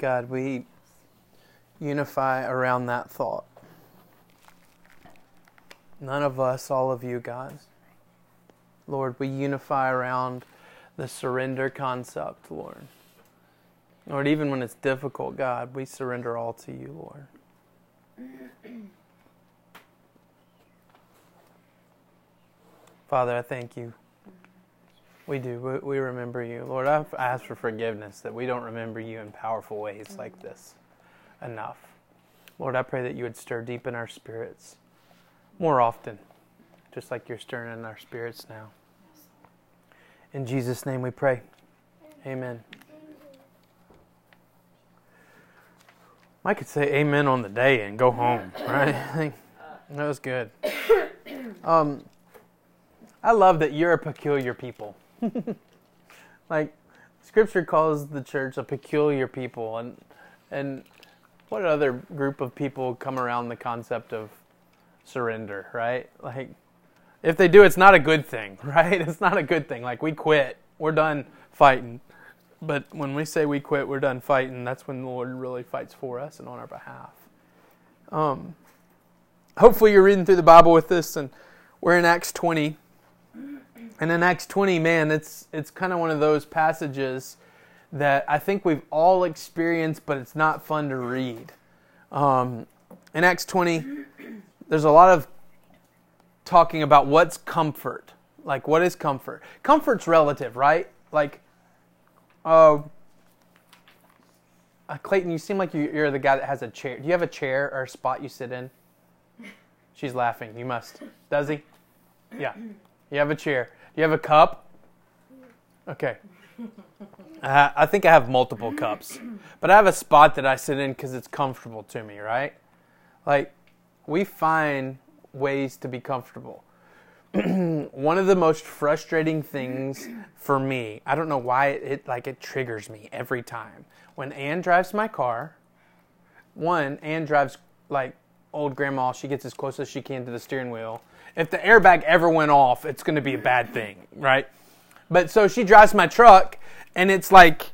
God, we unify around that thought. None of us, all of you, God. Lord, we unify around the surrender concept, Lord. Lord, even when it's difficult, God, we surrender all to you, Lord. Father, I thank you. We do. We, we remember you. Lord, I ask for forgiveness that we don't remember you in powerful ways like this enough. Lord, I pray that you would stir deep in our spirits more often, just like you're stirring in our spirits now. In Jesus' name we pray. Amen. I could say amen on the day and go home, right? that was good. Um, I love that you're a peculiar people. like scripture calls the church a peculiar people and and what other group of people come around the concept of surrender, right? Like if they do it's not a good thing, right? It's not a good thing. Like we quit. We're done fighting. But when we say we quit, we're done fighting, that's when the Lord really fights for us and on our behalf. Um, hopefully you're reading through the Bible with this and we're in Acts 20 and in Acts 20, man, it's it's kind of one of those passages that I think we've all experienced, but it's not fun to read. Um, in Acts 20, there's a lot of talking about what's comfort. Like, what is comfort? Comfort's relative, right? Like, uh, uh, Clayton, you seem like you're the guy that has a chair. Do you have a chair or a spot you sit in? She's laughing. You must. Does he? Yeah. You have a chair. You have a cup? Okay. I think I have multiple cups, but I have a spot that I sit in because it's comfortable to me, right? Like, we find ways to be comfortable. One of the most frustrating things for me, I don't know why it, it like it triggers me every time. When Anne drives my car, one, Anne drives like old grandma, she gets as close as she can to the steering wheel if the airbag ever went off, it's going to be a bad thing, right? But so she drives my truck, and it's like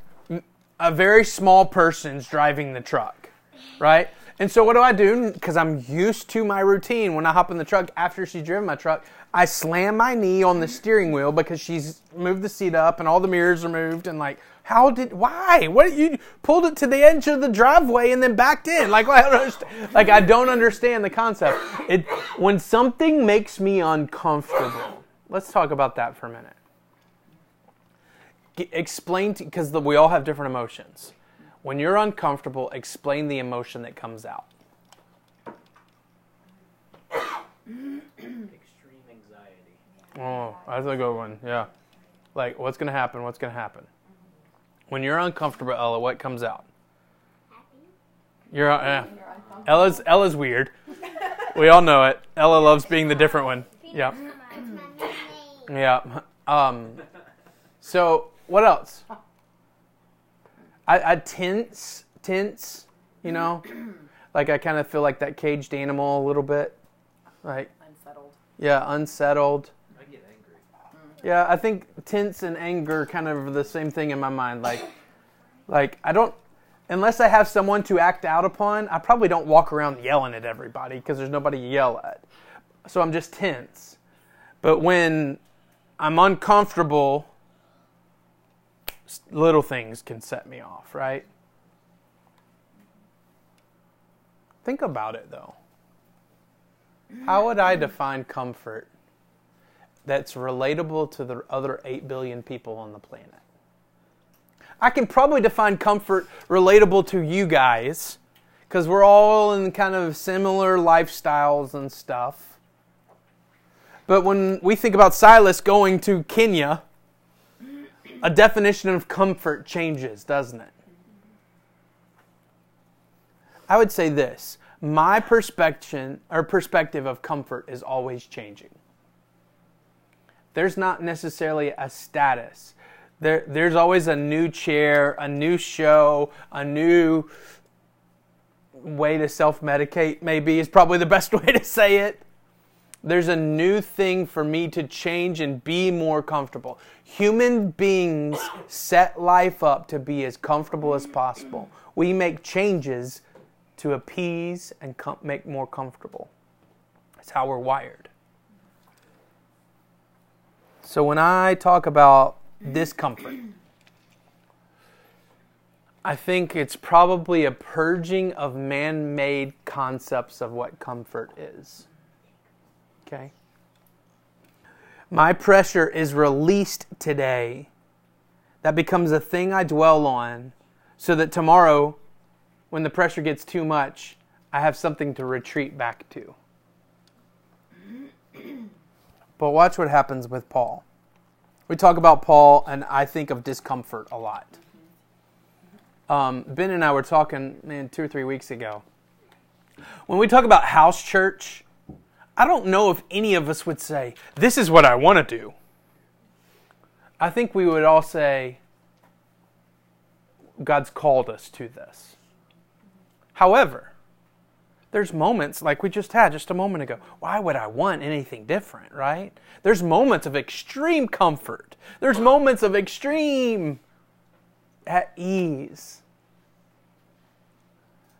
a very small person's driving the truck, right? And so what do I do? Because I'm used to my routine when I hop in the truck after she's driven my truck, I slam my knee on the steering wheel because she's moved the seat up and all the mirrors are moved and like how did why what you pulled it to the edge of the driveway and then backed in like I don't like I don't understand the concept. It when something makes me uncomfortable. Let's talk about that for a minute. explain because we all have different emotions. When you're uncomfortable, explain the emotion that comes out. Extreme anxiety. Oh, that's a good one. Yeah. Like, what's going to happen? What's going to happen? When you're uncomfortable, Ella, what comes out? You're, uh, Ella's Ella's weird. we all know it. Ella loves being the different one. Yeah. Yeah. Um, so what else? I, I tense, tense. You know, like I kind of feel like that caged animal a little bit. Like unsettled. Yeah, unsettled. I get angry. Mm. Yeah, I think tense and anger kind of the same thing in my mind. Like, like I don't, unless I have someone to act out upon, I probably don't walk around yelling at everybody because there's nobody to yell at. So I'm just tense. But when I'm uncomfortable, little things can set me off, right? Think about it though. How would I define comfort? that's relatable to the other 8 billion people on the planet. I can probably define comfort relatable to you guys because we're all in kind of similar lifestyles and stuff. But when we think about Silas going to Kenya, a definition of comfort changes, doesn't it? I would say this my perspective or perspective of comfort is always changing there's not necessarily a status. There, there's always a new chair, a new show, a new way to self medicate, maybe is probably the best way to say it. There's a new thing for me to change and be more comfortable. Human beings set life up to be as comfortable as possible. We make changes to appease and com- make more comfortable. That's how we're wired. So when I talk about discomfort, I think it's probably a purging of man made concepts of what comfort is. Okay? My pressure is released today. That becomes a thing I dwell on so that tomorrow, when the pressure gets too much, I have something to retreat back to. But watch what happens with Paul. We talk about Paul, and I think of discomfort a lot. Um, ben and I were talking man, two or three weeks ago. When we talk about house church, I don't know if any of us would say, This is what I want to do. I think we would all say, God's called us to this. However, there's moments like we just had just a moment ago. Why would I want anything different, right? There's moments of extreme comfort. There's moments of extreme at ease.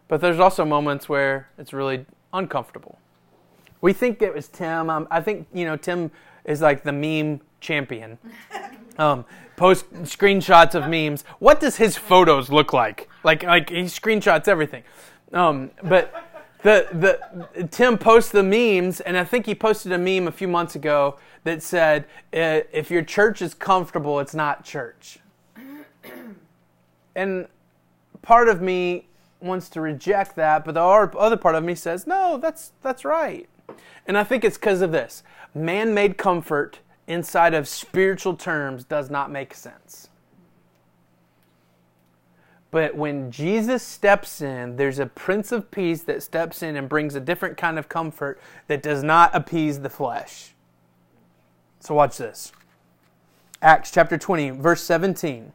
But there's also moments where it's really uncomfortable. We think it was Tim. Um, I think you know Tim is like the meme champion. Um, post screenshots of memes. What does his photos look like? Like like he screenshots everything. Um, but the the Tim posts the memes, and I think he posted a meme a few months ago that said, "If your church is comfortable, it's not church." and part of me wants to reject that, but the other part of me says, "No, that's that's right." And I think it's because of this man made comfort inside of spiritual terms does not make sense. But when Jesus steps in, there's a Prince of Peace that steps in and brings a different kind of comfort that does not appease the flesh. So watch this. Acts chapter 20, verse 17.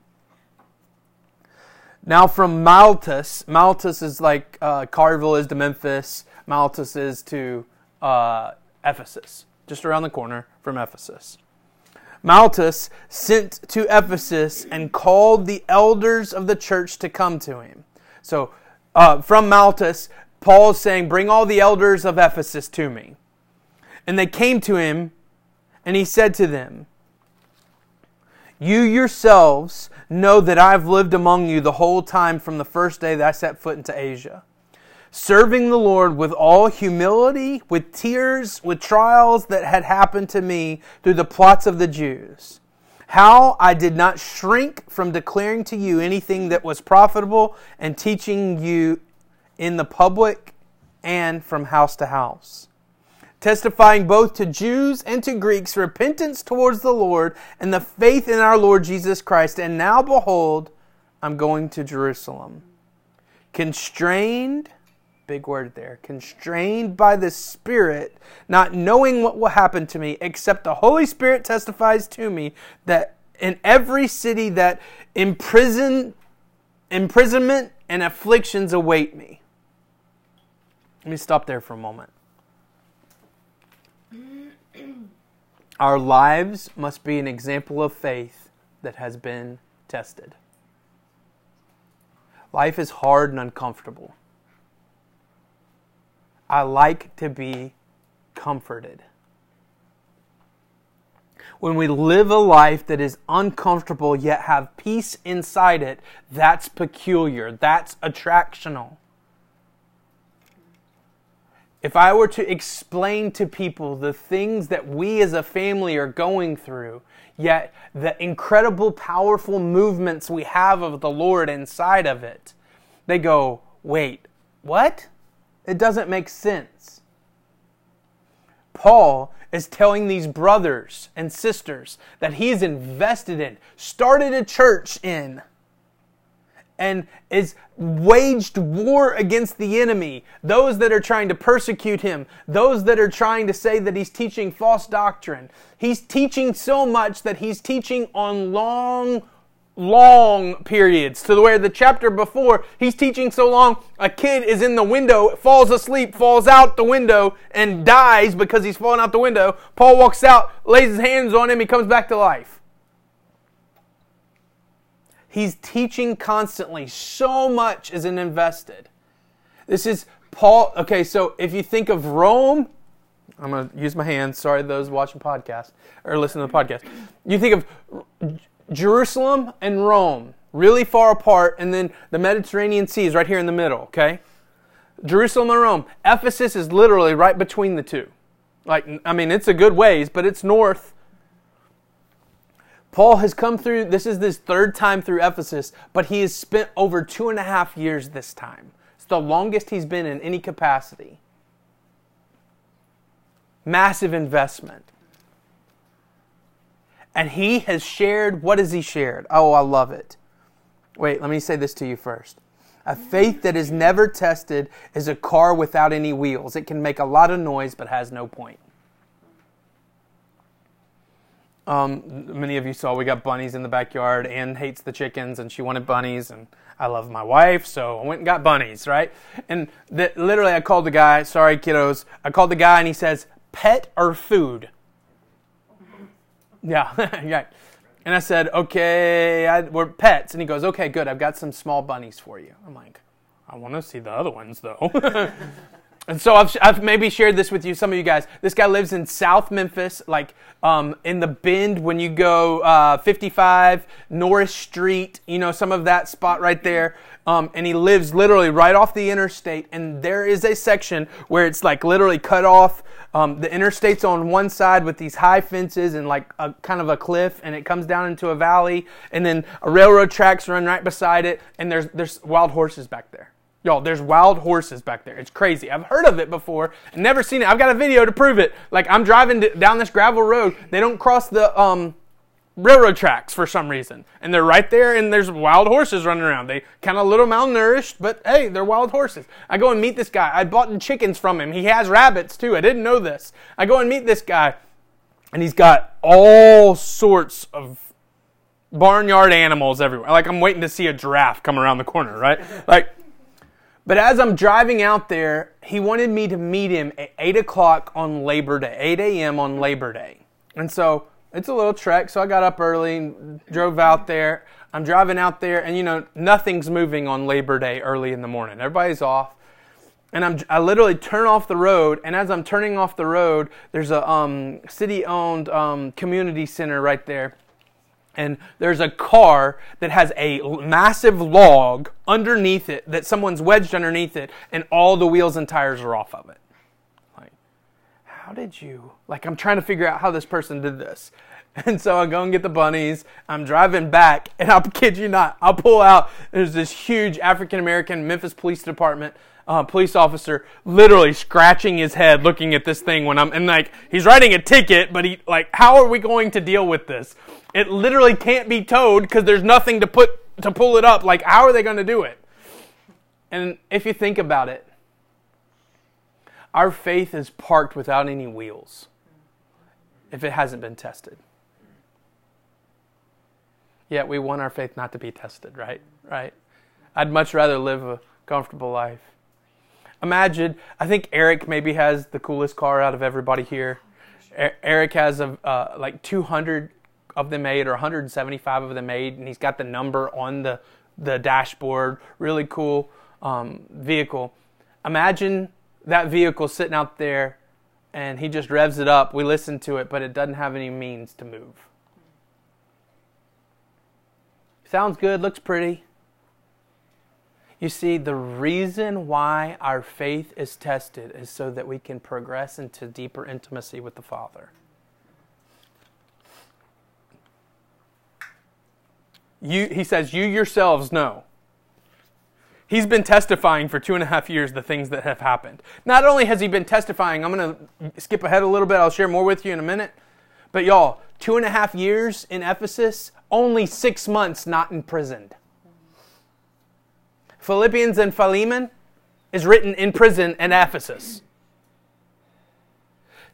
Now from Miletus, Miletus is like uh, Carville is to Memphis, Miletus is to uh, Ephesus, just around the corner from Ephesus. Malchus sent to Ephesus and called the elders of the church to come to him. So, uh, from Malchus, Paul is saying, Bring all the elders of Ephesus to me. And they came to him, and he said to them, You yourselves know that I've lived among you the whole time from the first day that I set foot into Asia serving the Lord with all humility, with tears, with trials that had happened to me through the plots of the Jews. How I did not shrink from declaring to you anything that was profitable and teaching you in the public and from house to house. Testifying both to Jews and to Greeks repentance towards the Lord and the faith in our Lord Jesus Christ. And now, behold, I'm going to Jerusalem. Constrained big word there, constrained by the Spirit, not knowing what will happen to me, except the Holy Spirit testifies to me that in every city that imprison, imprisonment and afflictions await me. Let me stop there for a moment. Our lives must be an example of faith that has been tested. Life is hard and uncomfortable. I like to be comforted. When we live a life that is uncomfortable yet have peace inside it, that's peculiar. That's attractional. If I were to explain to people the things that we as a family are going through, yet the incredible, powerful movements we have of the Lord inside of it, they go, wait, what? It doesn't make sense. Paul is telling these brothers and sisters that he's invested in, started a church in, and is waged war against the enemy, those that are trying to persecute him, those that are trying to say that he's teaching false doctrine. He's teaching so much that he's teaching on long long periods to the where the chapter before he's teaching so long a kid is in the window falls asleep falls out the window and dies because he's fallen out the window. Paul walks out lays his hands on him he comes back to life. He's teaching constantly. So much is invested. This is paul okay so if you think of rome i'm going to use my hands sorry those watching podcast or listening to the podcast. You think of Jerusalem and Rome, really far apart, and then the Mediterranean Sea is right here in the middle, okay? Jerusalem and Rome. Ephesus is literally right between the two. Like, I mean, it's a good ways, but it's north. Paul has come through, this is his third time through Ephesus, but he has spent over two and a half years this time. It's the longest he's been in any capacity. Massive investment. And he has shared, what has he shared? Oh, I love it. Wait, let me say this to you first. A faith that is never tested is a car without any wheels. It can make a lot of noise but has no point. Um, many of you saw we got bunnies in the backyard. Anne hates the chickens and she wanted bunnies, and I love my wife, so I went and got bunnies, right? And the, literally, I called the guy, sorry, kiddos. I called the guy and he says, pet or food? Yeah, yeah. And I said, okay, I, we're pets. And he goes, okay, good. I've got some small bunnies for you. I'm like, I want to see the other ones though. and so I've, I've maybe shared this with you, some of you guys. This guy lives in South Memphis, like um, in the Bend when you go uh, 55 Norris Street. You know some of that spot right there. Um, and he lives literally right off the interstate. And there is a section where it's like literally cut off um, the interstate's on one side with these high fences and like a kind of a cliff, and it comes down into a valley, and then a railroad tracks run right beside it, and there's there's wild horses back there. Y'all, there's wild horses back there. It's crazy. I've heard of it before, never seen it. I've got a video to prove it. Like I'm driving down this gravel road. They don't cross the um, railroad tracks for some reason. And they're right there and there's wild horses running around. They kind of a little malnourished, but hey, they're wild horses. I go and meet this guy. I bought chickens from him. He has rabbits too. I didn't know this. I go and meet this guy and he's got all sorts of barnyard animals everywhere. Like I'm waiting to see a giraffe come around the corner, right? Like, but as I'm driving out there, he wanted me to meet him at 8 o'clock on Labor Day, 8 a.m. on Labor Day. And so it's a little trek, so I got up early and drove out there. I'm driving out there, and you know, nothing's moving on Labor Day early in the morning. Everybody's off. And I'm, I literally turn off the road, and as I'm turning off the road, there's a um, city owned um, community center right there. And there's a car that has a massive log underneath it that someone's wedged underneath it, and all the wheels and tires are off of it how did you? Like, I'm trying to figure out how this person did this. And so I go and get the bunnies. I'm driving back, and I'll kid you not, I'll pull out. There's this huge African American Memphis Police Department uh, police officer literally scratching his head looking at this thing when I'm, and like, he's writing a ticket, but he, like, how are we going to deal with this? It literally can't be towed because there's nothing to put, to pull it up. Like, how are they going to do it? And if you think about it, our faith is parked without any wheels if it hasn't been tested. Yet we want our faith not to be tested, right? Right? I'd much rather live a comfortable life. Imagine, I think Eric maybe has the coolest car out of everybody here. Eric has a, uh, like 200 of them made or 175 of them made, and he's got the number on the, the dashboard. Really cool um, vehicle. Imagine that vehicle sitting out there and he just revs it up. We listen to it, but it doesn't have any means to move. Sounds good, looks pretty. You see, the reason why our faith is tested is so that we can progress into deeper intimacy with the Father. You, he says, You yourselves know He's been testifying for two and a half years the things that have happened. Not only has he been testifying, I'm going to skip ahead a little bit, I'll share more with you in a minute. But y'all, two and a half years in Ephesus, only six months not imprisoned. Philippians and Philemon is written in prison in Ephesus.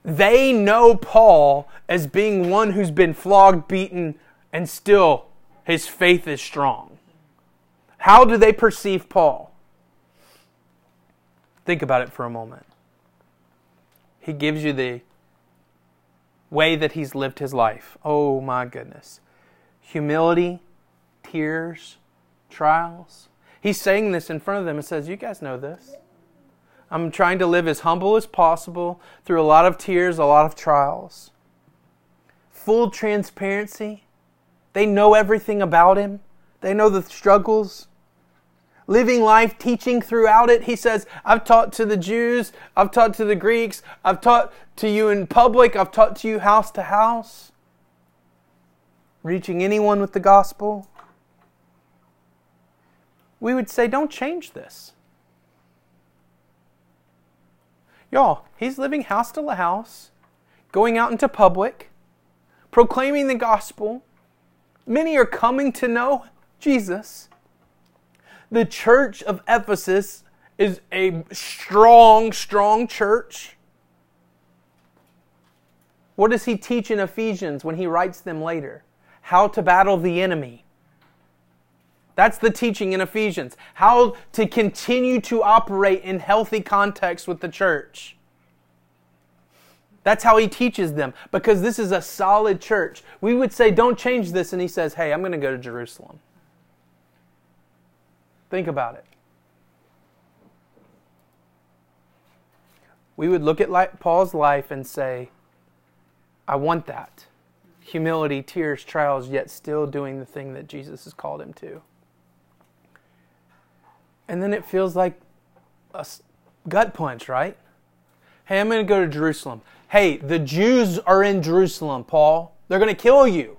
They know Paul as being one who's been flogged, beaten, and still His faith is strong. How do they perceive Paul? Think about it for a moment. He gives you the way that he's lived his life. Oh my goodness. Humility, tears, trials. He's saying this in front of them and says, You guys know this. I'm trying to live as humble as possible through a lot of tears, a lot of trials. Full transparency. They know everything about him, they know the struggles. Living life, teaching throughout it. He says, I've taught to the Jews, I've taught to the Greeks, I've taught to you in public, I've taught to you house to house. Reaching anyone with the gospel. We would say, don't change this. Y'all, he's living house to house, going out into public, proclaiming the gospel. Many are coming to know Jesus. The church of Ephesus is a strong, strong church. What does he teach in Ephesians when he writes them later? How to battle the enemy. That's the teaching in Ephesians. How to continue to operate in healthy context with the church. That's how he teaches them because this is a solid church. We would say, don't change this. And he says, hey, I'm going to go to Jerusalem. Think about it. We would look at Paul's life and say, I want that. Humility, tears, trials, yet still doing the thing that Jesus has called him to. And then it feels like a gut punch, right? Hey, I'm going to go to Jerusalem. Hey, the Jews are in Jerusalem, Paul. They're going to kill you.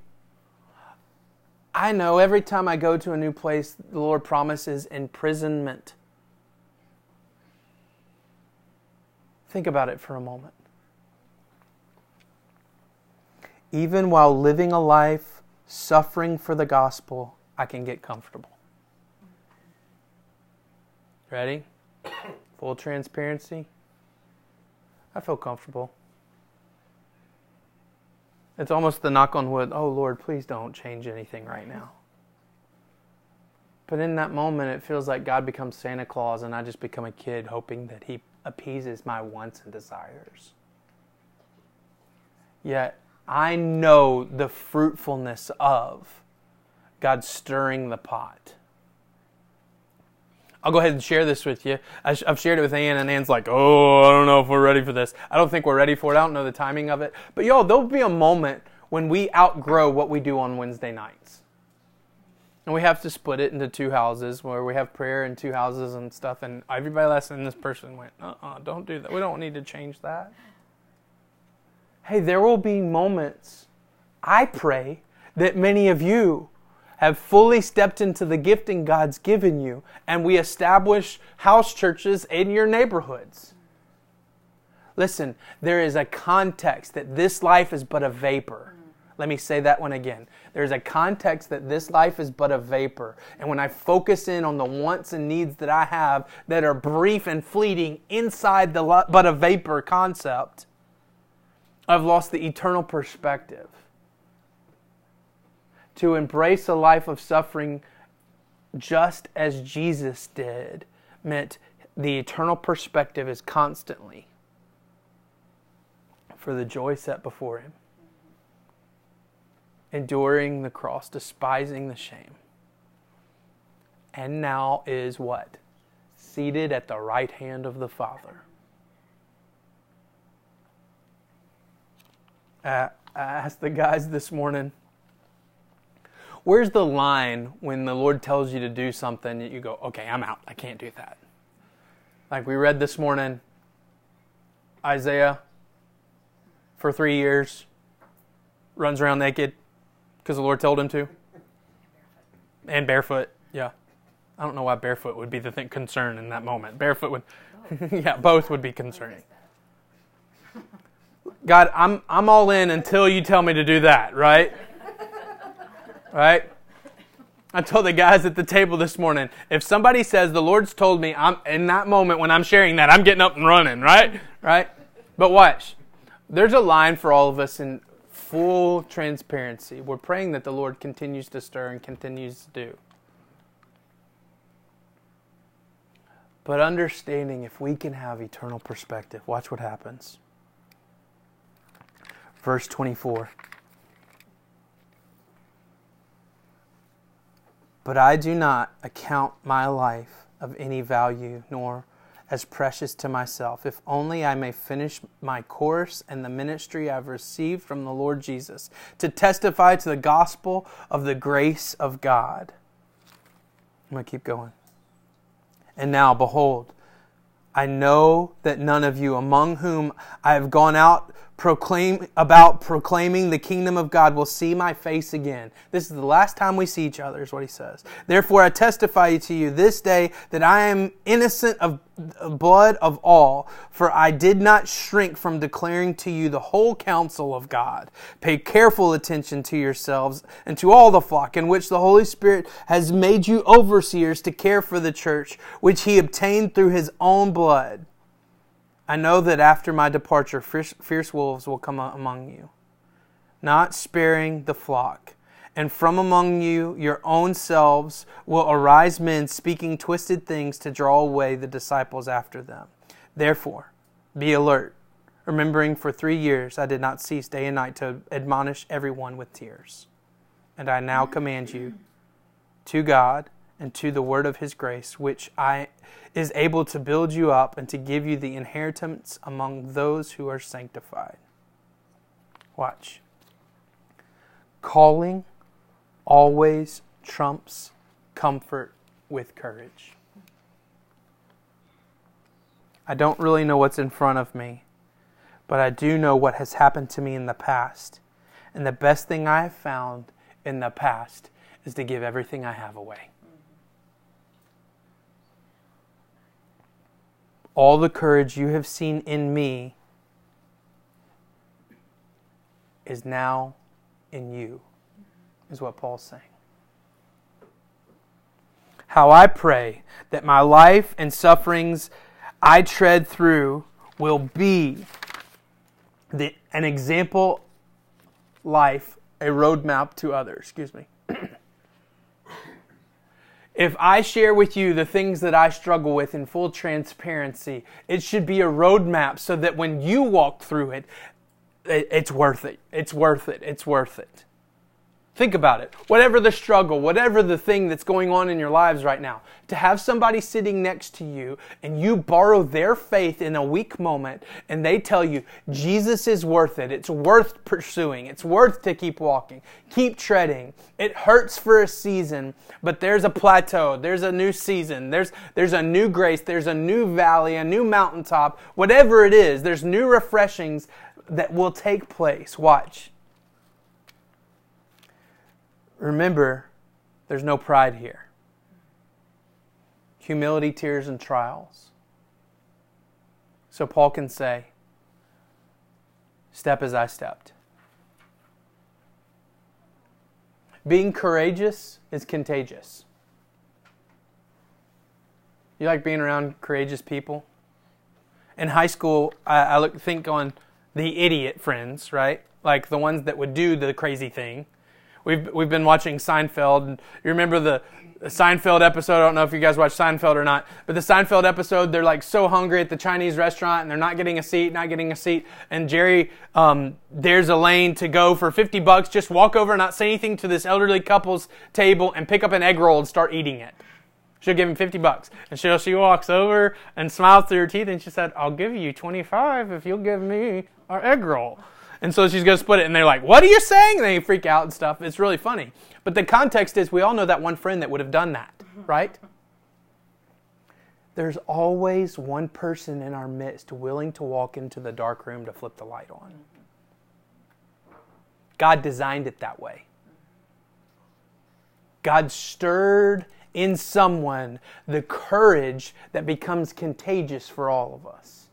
I know every time I go to a new place, the Lord promises imprisonment. Think about it for a moment. Even while living a life suffering for the gospel, I can get comfortable. Ready? Full transparency. I feel comfortable. It's almost the knock on wood, oh Lord, please don't change anything right now. But in that moment, it feels like God becomes Santa Claus and I just become a kid hoping that He appeases my wants and desires. Yet I know the fruitfulness of God stirring the pot. I'll go ahead and share this with you. I've shared it with Ann, and Ann's like, oh, I don't know if we're ready for this. I don't think we're ready for it. I don't know the timing of it. But y'all, there'll be a moment when we outgrow what we do on Wednesday nights. And we have to split it into two houses where we have prayer in two houses and stuff. And everybody last in this person went, uh uh-uh, uh, don't do that. We don't need to change that. Hey, there will be moments, I pray, that many of you have fully stepped into the gifting God's given you, and we establish house churches in your neighborhoods. Listen, there is a context that this life is but a vapor. Let me say that one again. There's a context that this life is but a vapor. And when I focus in on the wants and needs that I have that are brief and fleeting inside the but a vapor concept, I've lost the eternal perspective to embrace a life of suffering just as Jesus did meant the eternal perspective is constantly for the joy set before him, enduring the cross, despising the shame. And now is what? Seated at the right hand of the Father. Uh, I asked the guys this morning Where's the line when the Lord tells you to do something that you go, okay, I'm out. I can't do that. Like we read this morning, Isaiah, for three years, runs around naked because the Lord told him to. And barefoot, yeah. I don't know why barefoot would be the thing, concern in that moment. Barefoot would, yeah, both would be concerning. God, I'm, I'm all in until you tell me to do that, right? Right? I told the guys at the table this morning, if somebody says the Lord's told me, I'm in that moment when I'm sharing that, I'm getting up and running, right? Right? But watch. There's a line for all of us in full transparency. We're praying that the Lord continues to stir and continues to do. But understanding if we can have eternal perspective, watch what happens. Verse 24. But I do not account my life of any value, nor as precious to myself, if only I may finish my course and the ministry I've received from the Lord Jesus, to testify to the gospel of the grace of God. I'm going to keep going. And now, behold, I know that none of you among whom I have gone out proclaim about proclaiming the kingdom of God will see my face again. This is the last time we see each other, is what he says. Therefore, I testify to you this day that I am innocent of blood of all, for I did not shrink from declaring to you the whole counsel of God. Pay careful attention to yourselves and to all the flock in which the Holy Spirit has made you overseers to care for the church, which he obtained through his own blood. I know that after my departure, fierce, wolves will come among you, not sparing the flock. And from among you, your own selves, will arise men speaking twisted things to draw away the disciples after them. Therefore, be alert, remembering for three years I did not cease day and night to admonish everyone with tears. And I now command you to God and to the word of his grace, which I is able to build you up and to give you the inheritance among those who are sanctified. Watch. Calling always trumps comfort with courage. I don't really know what's in front of me, but I do know what has happened to me in the past. And the best thing I have found in the past is to give everything I have away. All the courage you have seen in me is now in you, is what Paul's saying. How I pray that my life and sufferings I tread through will be the, an example life, a roadmap to others. Excuse me if I share with you the things that I struggle with in full transparency, it should be a roadmap so that when you walk through it, it's worth it. It's worth it. It's worth it. Think about it. Whatever the struggle, whatever the thing that's going on in your lives right now, to have somebody sitting next to you and you borrow their faith in a weak moment and they tell you, Jesus is worth it. It's worth pursuing. It's worth to keep walking. Keep treading. It hurts for a season, but there's a plateau. There's a new season. There's, there's a new grace. There's a new valley, a new mountaintop. Whatever it is, there's new refreshings that will take place. Watch. Remember, there's no pride here. Humility, tears, and trials. So Paul can say, Step as I stepped. Being courageous is contagious. You like being around courageous people? In high school, I, I look, think on the idiot friends, right? Like the ones that would do the crazy thing we've we've been watching Seinfeld. You remember the Seinfeld episode? I don't know if you guys watch Seinfeld or not, but the Seinfeld episode, they're like so hungry at the Chinese restaurant and they're not getting a seat, not getting a seat. And Jerry, um, there's Elaine to go for 50 bucks. Just walk over and not say anything to this elderly couple's table and pick up an egg roll and start eating it. She'll give him 50 bucks. And she, she walks over and smiles through her teeth and she said, I'll give you 25 if you'll give me our egg roll. And so she's going to split it, and they're like, What are you saying? And they freak out and stuff. It's really funny. But the context is we all know that one friend that would have done that, mm-hmm. right? There's always one person in our midst willing to walk into the dark room to flip the light on. God designed it that way. God stirred in someone the courage that becomes contagious for all of us.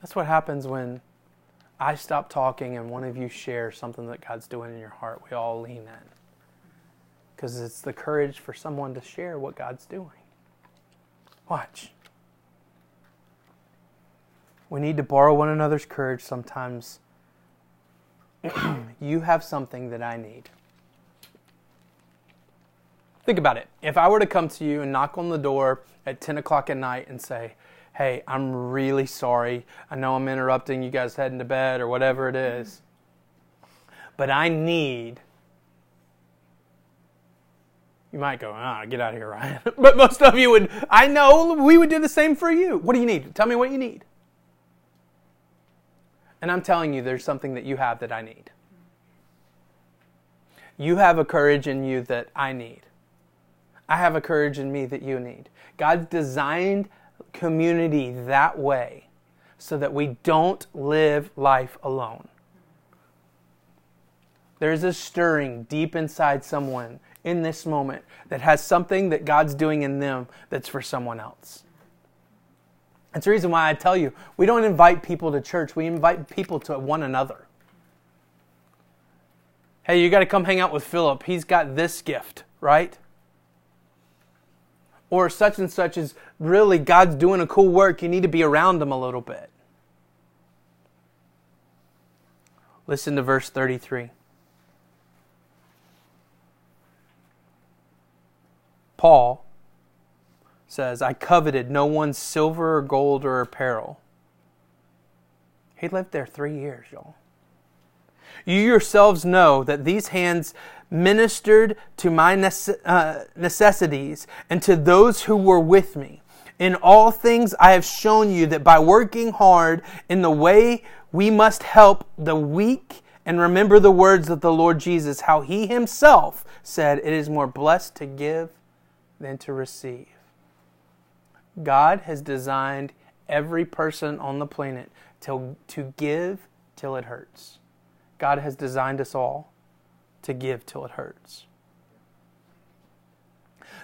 That's what happens when I stop talking and one of you shares something that God's doing in your heart. We all lean in. Because it's the courage for someone to share what God's doing. Watch. We need to borrow one another's courage sometimes. you have something that I need. Think about it. If I were to come to you and knock on the door at 10 o'clock at night and say, Hey, I'm really sorry. I know I'm interrupting you guys heading to bed or whatever it is, but I need. You might go, ah, get out of here, Ryan. but most of you would, I know we would do the same for you. What do you need? Tell me what you need. And I'm telling you, there's something that you have that I need. You have a courage in you that I need. I have a courage in me that you need. God designed community that way so that we don't live life alone. There's a stirring deep inside someone in this moment that has something that God's doing in them that's for someone else. That's the reason why I tell you we don't invite people to church, we invite people to one another. Hey, you got to come hang out with Philip. He's got this gift, right? Or such and such is really God's doing a cool work. You need to be around them a little bit. Listen to verse 33. Paul says, I coveted no one's silver or gold or apparel. He lived there three years, y'all. You yourselves know that these hands ministered to my uh, necessities and to those who were with me. In all things, I have shown you that by working hard in the way we must help the weak and remember the words of the Lord Jesus, how he himself said, It is more blessed to give than to receive. God has designed every person on the planet to, to give till it hurts. God has designed us all to give till it hurts.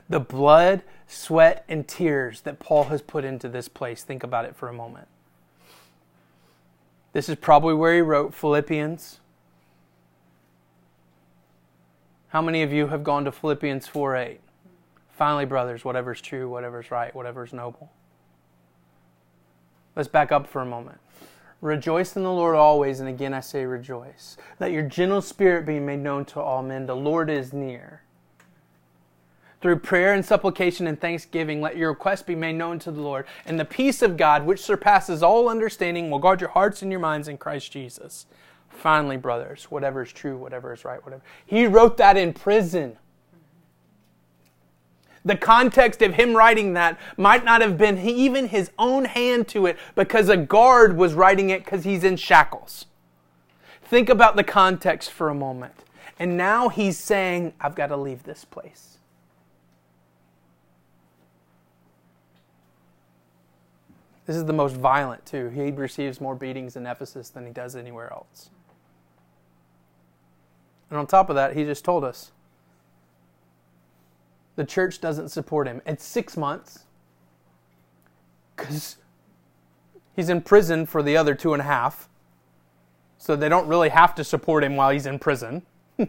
The blood, sweat, and tears that Paul has put into this place, think about it for a moment. This is probably where he wrote Philippians. How many of you have gone to Philippians 4 8? Finally, brothers, whatever is true, whatever is right, whatever is noble. Let's back up for a moment. Rejoice in the Lord always, and again I say rejoice. Let your gentle spirit be made known to all men. The Lord is near. Through prayer and supplication and thanksgiving, let your requests be made known to the Lord. And the peace of God, which surpasses all understanding, will guard your hearts and your minds in Christ Jesus. Finally, brothers, whatever is true, whatever is right, whatever. He wrote that in prison. The context of him writing that might not have been even his own hand to it because a guard was writing it because he's in shackles. Think about the context for a moment. And now he's saying, I've got to leave this place. This is the most violent, too. He receives more beatings in Ephesus than he does anywhere else. And on top of that, he just told us the church doesn't support him. It's six months because he's in prison for the other two and a half. So they don't really have to support him while he's in prison.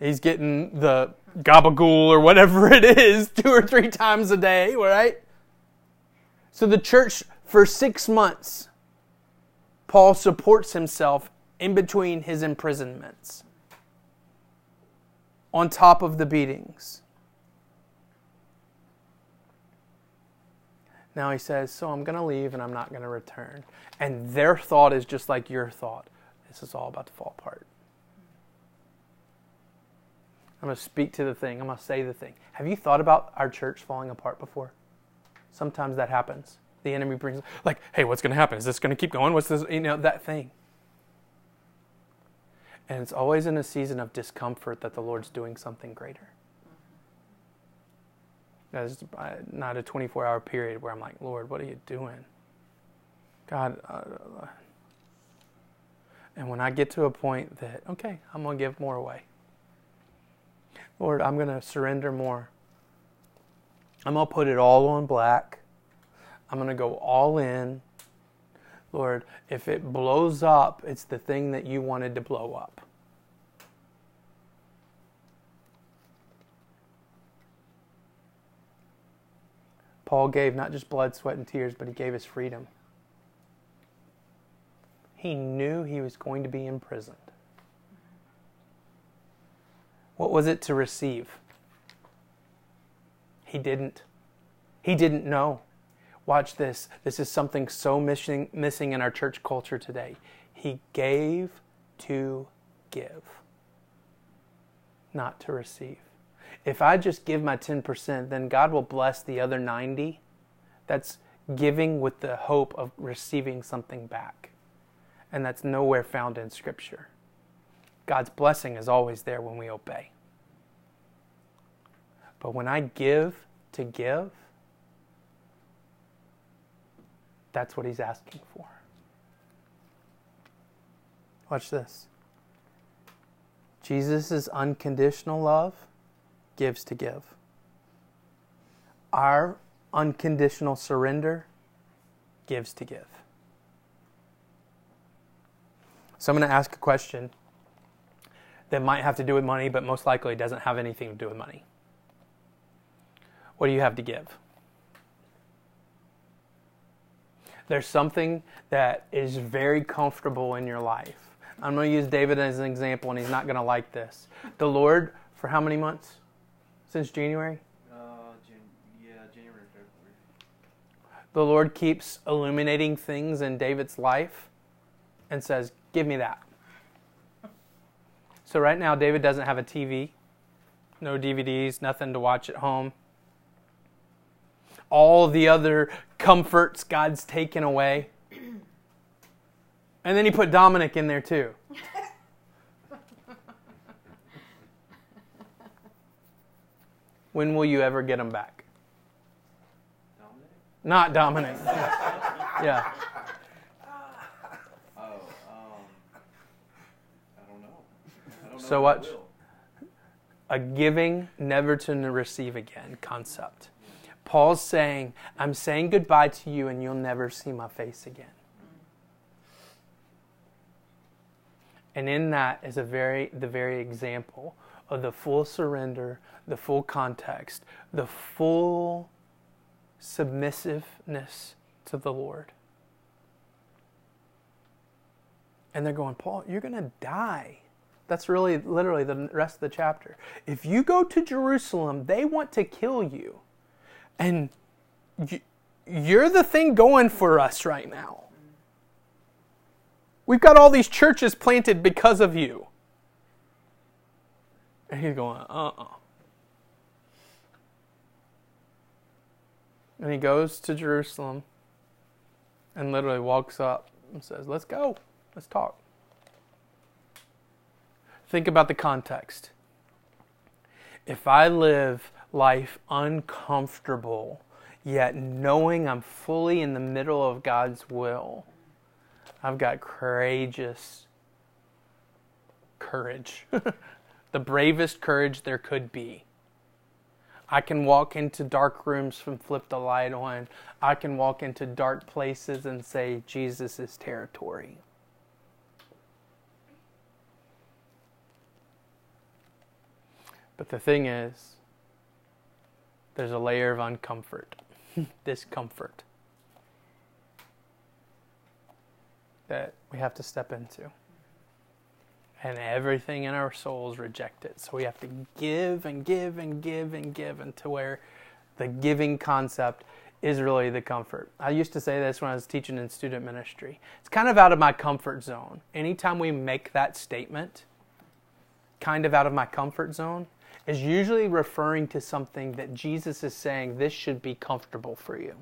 he's getting the gabagool or whatever it is two or three times a day, right? So the church, for six months, Paul supports himself in between his imprisonments on top of the beatings. Now he says, So I'm going to leave and I'm not going to return. And their thought is just like your thought. This is all about to fall apart. I'm going to speak to the thing. I'm going to say the thing. Have you thought about our church falling apart before? Sometimes that happens. The enemy brings, like, hey, what's going to happen? Is this going to keep going? What's this? You know, that thing. And it's always in a season of discomfort that the Lord's doing something greater. It's not a 24 hour period where I'm like, Lord, what are you doing? God. Uh, and when I get to a point that, okay, I'm going to give more away. Lord, I'm going to surrender more. I'm going to put it all on black. I'm going to go all in. Lord, if it blows up, it's the thing that you wanted to blow up. Paul gave not just blood, sweat, and tears, but he gave his freedom. He knew he was going to be imprisoned. What was it to receive? He didn't. He didn't know. Watch this. This is something so missing, missing in our church culture today. He gave to give, not to receive. If I just give my 10%, then God will bless the other 90. That's giving with the hope of receiving something back. And that's nowhere found in Scripture. God's blessing is always there when we obey. But when I give to give, that's what he's asking for. Watch this. Jesus' unconditional love gives to give. Our unconditional surrender gives to give. So I'm going to ask a question that might have to do with money, but most likely doesn't have anything to do with money. What do you have to give? There's something that is very comfortable in your life. I'm going to use David as an example, and he's not going to like this. The Lord, for how many months? Since January? Uh, Jan- yeah, January, February. The Lord keeps illuminating things in David's life and says, Give me that. So, right now, David doesn't have a TV, no DVDs, nothing to watch at home all the other comforts God's taken away. And then he put Dominic in there too. when will you ever get him back? Dominic? Not Dominic. yeah. Oh, um, I don't know. I don't know So what? A giving, never to receive again concept. Paul's saying, I'm saying goodbye to you and you'll never see my face again. And in that is a very the very example of the full surrender, the full context, the full submissiveness to the Lord. And they're going, Paul, you're going to die. That's really literally the rest of the chapter. If you go to Jerusalem, they want to kill you. And you're the thing going for us right now. We've got all these churches planted because of you. And he's going, uh uh And he goes to Jerusalem and literally walks up and says, Let's go. Let's talk. Think about the context. If I live life uncomfortable, yet knowing I'm fully in the middle of God's will, I've got courageous courage. the bravest courage there could be. I can walk into dark rooms and flip the light on. I can walk into dark places and say, Jesus is territory. But the thing is, there's a layer of uncomfort, discomfort that we have to step into. And everything in our souls reject it. So we have to give and give and give and give until where the giving concept is really the comfort. I used to say this when I was teaching in student ministry. It's kind of out of my comfort zone. Anytime we make that statement, kind of out of my comfort zone, is usually referring to something that Jesus is saying this should be comfortable for you.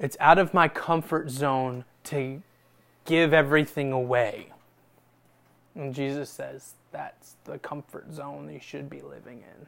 It's out of my comfort zone to give everything away. And Jesus says that's the comfort zone you should be living in.